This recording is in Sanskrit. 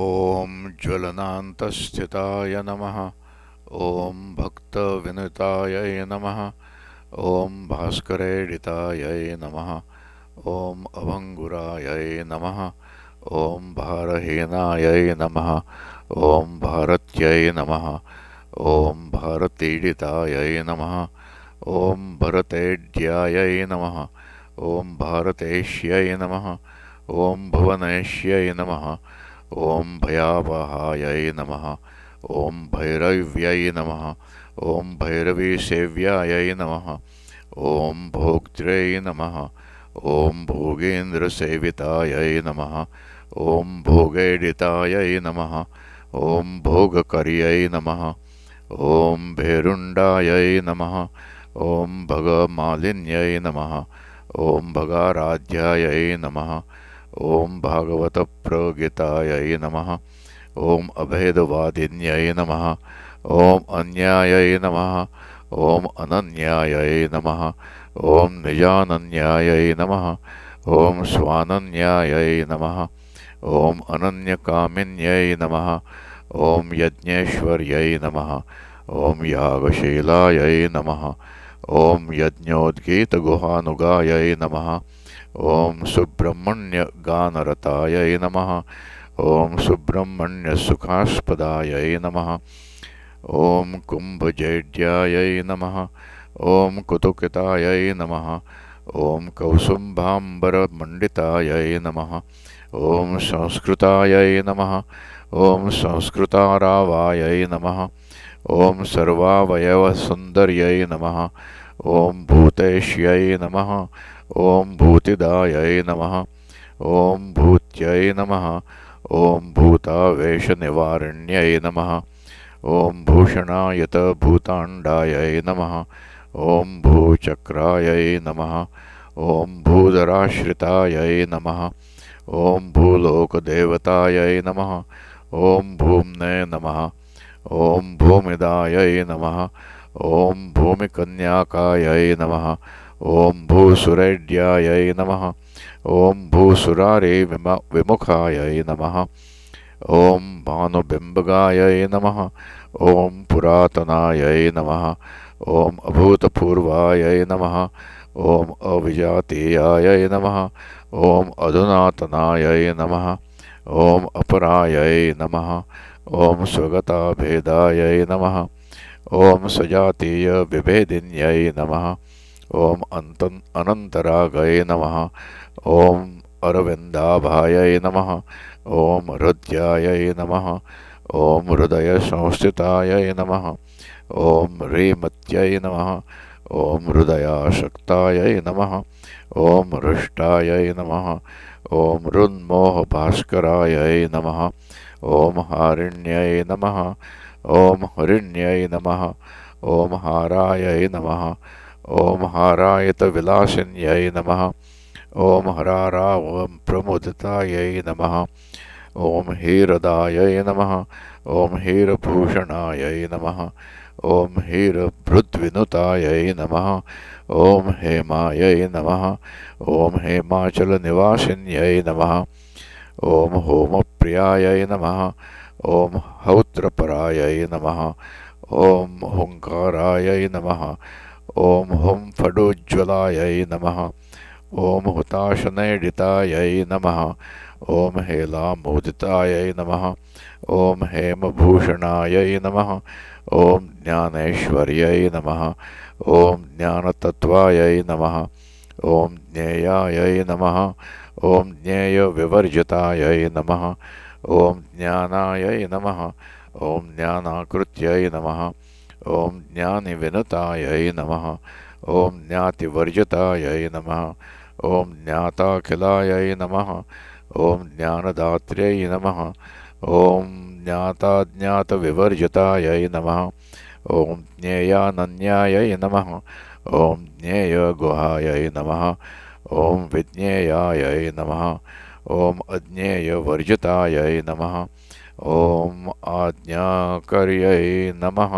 ॐ ज्वलनान्तस्थिताय नमः। ॐ भक्तविनुतायै नमः। ॐ भास्करेडितायै नमः। ॐ अभङ्गुरायै नमः। ॐ भारहीनायै नमः। ॐ भारत्यै नमः। ॐ भारतीडितायै नमः। ॐ भरतेड्यायै नमः। ॐ भारतेश्यै नमः। ॐ भुवनेश्यै नमः। ॐ भयावहायै नमः। ॐ भैरव्यै नमः। ॐ भैरवीसेव्यायै नमः। ॐ भोक्त्र्यै नमः। ॐ भोगेन्द्रसेवितायै नमः। ॐ भोगेडितायै नमः। ॐ भोगकर्यै नमः। ॐ भेरुण्डायै नमः। ॐ भगमालिन्यै नमः। ॐ भगाराध्यायै नमः ॐ नमः। ॐ अभेदवादिन्यै नमः। ॐ अन्यायै नमः। ॐ अनन्यायै नमः। ॐ निजानन्यायै नमः। ॐ स्वानन्यायै नमः। ॐ अनन्यकामिन्यै नमः। ॐ यज्ञेश्वर्यै नमः। ॐ यागशीलायै नमः। ॐ यज्ञोद्गीतगुहानुगायै नमः। ॐ सुब्रह्मण्यगानरतायै नमः। ॐ सुब्रह्मण्यसुखास्पदायै नमः। ॐ कुम्भजेड्यायै नमः। ॐ कुतुकितायै नमः। ॐ कौसुम्भाम्बरमण्डितायै नमः। ॐ संस्कृतायै नमः। ॐ संस्कृतारावायै नमः। ॐ सर्वावयवसुन्दर्यै नमः। ॐ भूतेश्यै नमः ॐ भूतिदायै नमः। ॐ भूत्यै नमः। ॐ भूतावेशनिवारण्यै नमः। ॐ भूषणायतभूताण्डायै नमः। ॐ भूचक्रायै नमः। ॐ भूधराश्रितायै नमः। ॐ भूलोकदेवतायै नमः। ॐ भूम्ने नमः। ॐ भूमिदायै नमः। ॐ भूमिकन्याकायै नमः। ॐ भूसुरेड्यायै नमः। ॐ भूसुरारे विम विमुखायै नमः। ॐ भानुबिम्बगायै नमः। ॐ पुरातनायै नमः। ॐ अभूतपूर्वायै नमः। ॐ अविजातीयायै नमः। ॐ अधुनातनायै नमः। ॐ अपरायै नमः। ॐ स्वगताभेदायै नमः। ॐ सजातीयविभेदिन्यै नमः ॐ अन्तन् अनन्तरागये नमः ॐ अरविन्दाभायै नमः ॐ हृद्यायै नमः ॐ हृदयसंस्थितायै नमः ॐ ह्रीमत्यै नमः ॐ हृदयासक्तायै नमः ॐ हृष्टायै नमः ॐ ऋन्मोहभास्करायै नमः ॐ हारिण्यै नमः ॐ हरिण्यै नमः ॐ हारायै नमः ॐ हारायतविलासिन्यै नमः। ॐ हरारावं प्रमुदितायै नमः। ॐ हीरदायै नमः। ॐ हीरभूषणायै नमः। ॐ हीरभृद्विनुतायै नमः। ॐ हेमायै नमः। ॐ हेमाचलनिवासिन्यै नमः। ॐ होमप्रियायै नमः। ॐ हौत्रपरायै नमः। ॐ हुङ्कारायै नमः ॐ हुं फडोज्ज्वलायै नमः। ॐ हुताशनैडितायै नमः। ॐ हेलामोदितायै नमः। ॐ हेमभूषणायै नमः। ॐ ज्ञानेश्वर्यै नमः। ॐ नमः। ॐ ज्ञेयायै नमः। ॐ ज्ञेयविवर्जितायै नमः। ॐ ज्ञानायै नमः। ॐ ज्ञानाकृत्यै नमः। ॐ ज्ञानिविनुतायै नमः। ॐ ज्ञातिवर्जितायै नमः। ॐ ज्ञाताखिलायै नमः। ॐ ज्ञानदात्र्यै नमः। ॐ ज्ञाताज्ञातविवर्जितायै नमः। ॐ ज्ञेयानन्यायै नमः। ॐ ज्ञेयगुहायै नमः। ॐ विज्ञेयायै नमः। ॐ अज्ञेयवर्जितायै नमः ॐ आज्ञाकर्यै नमः।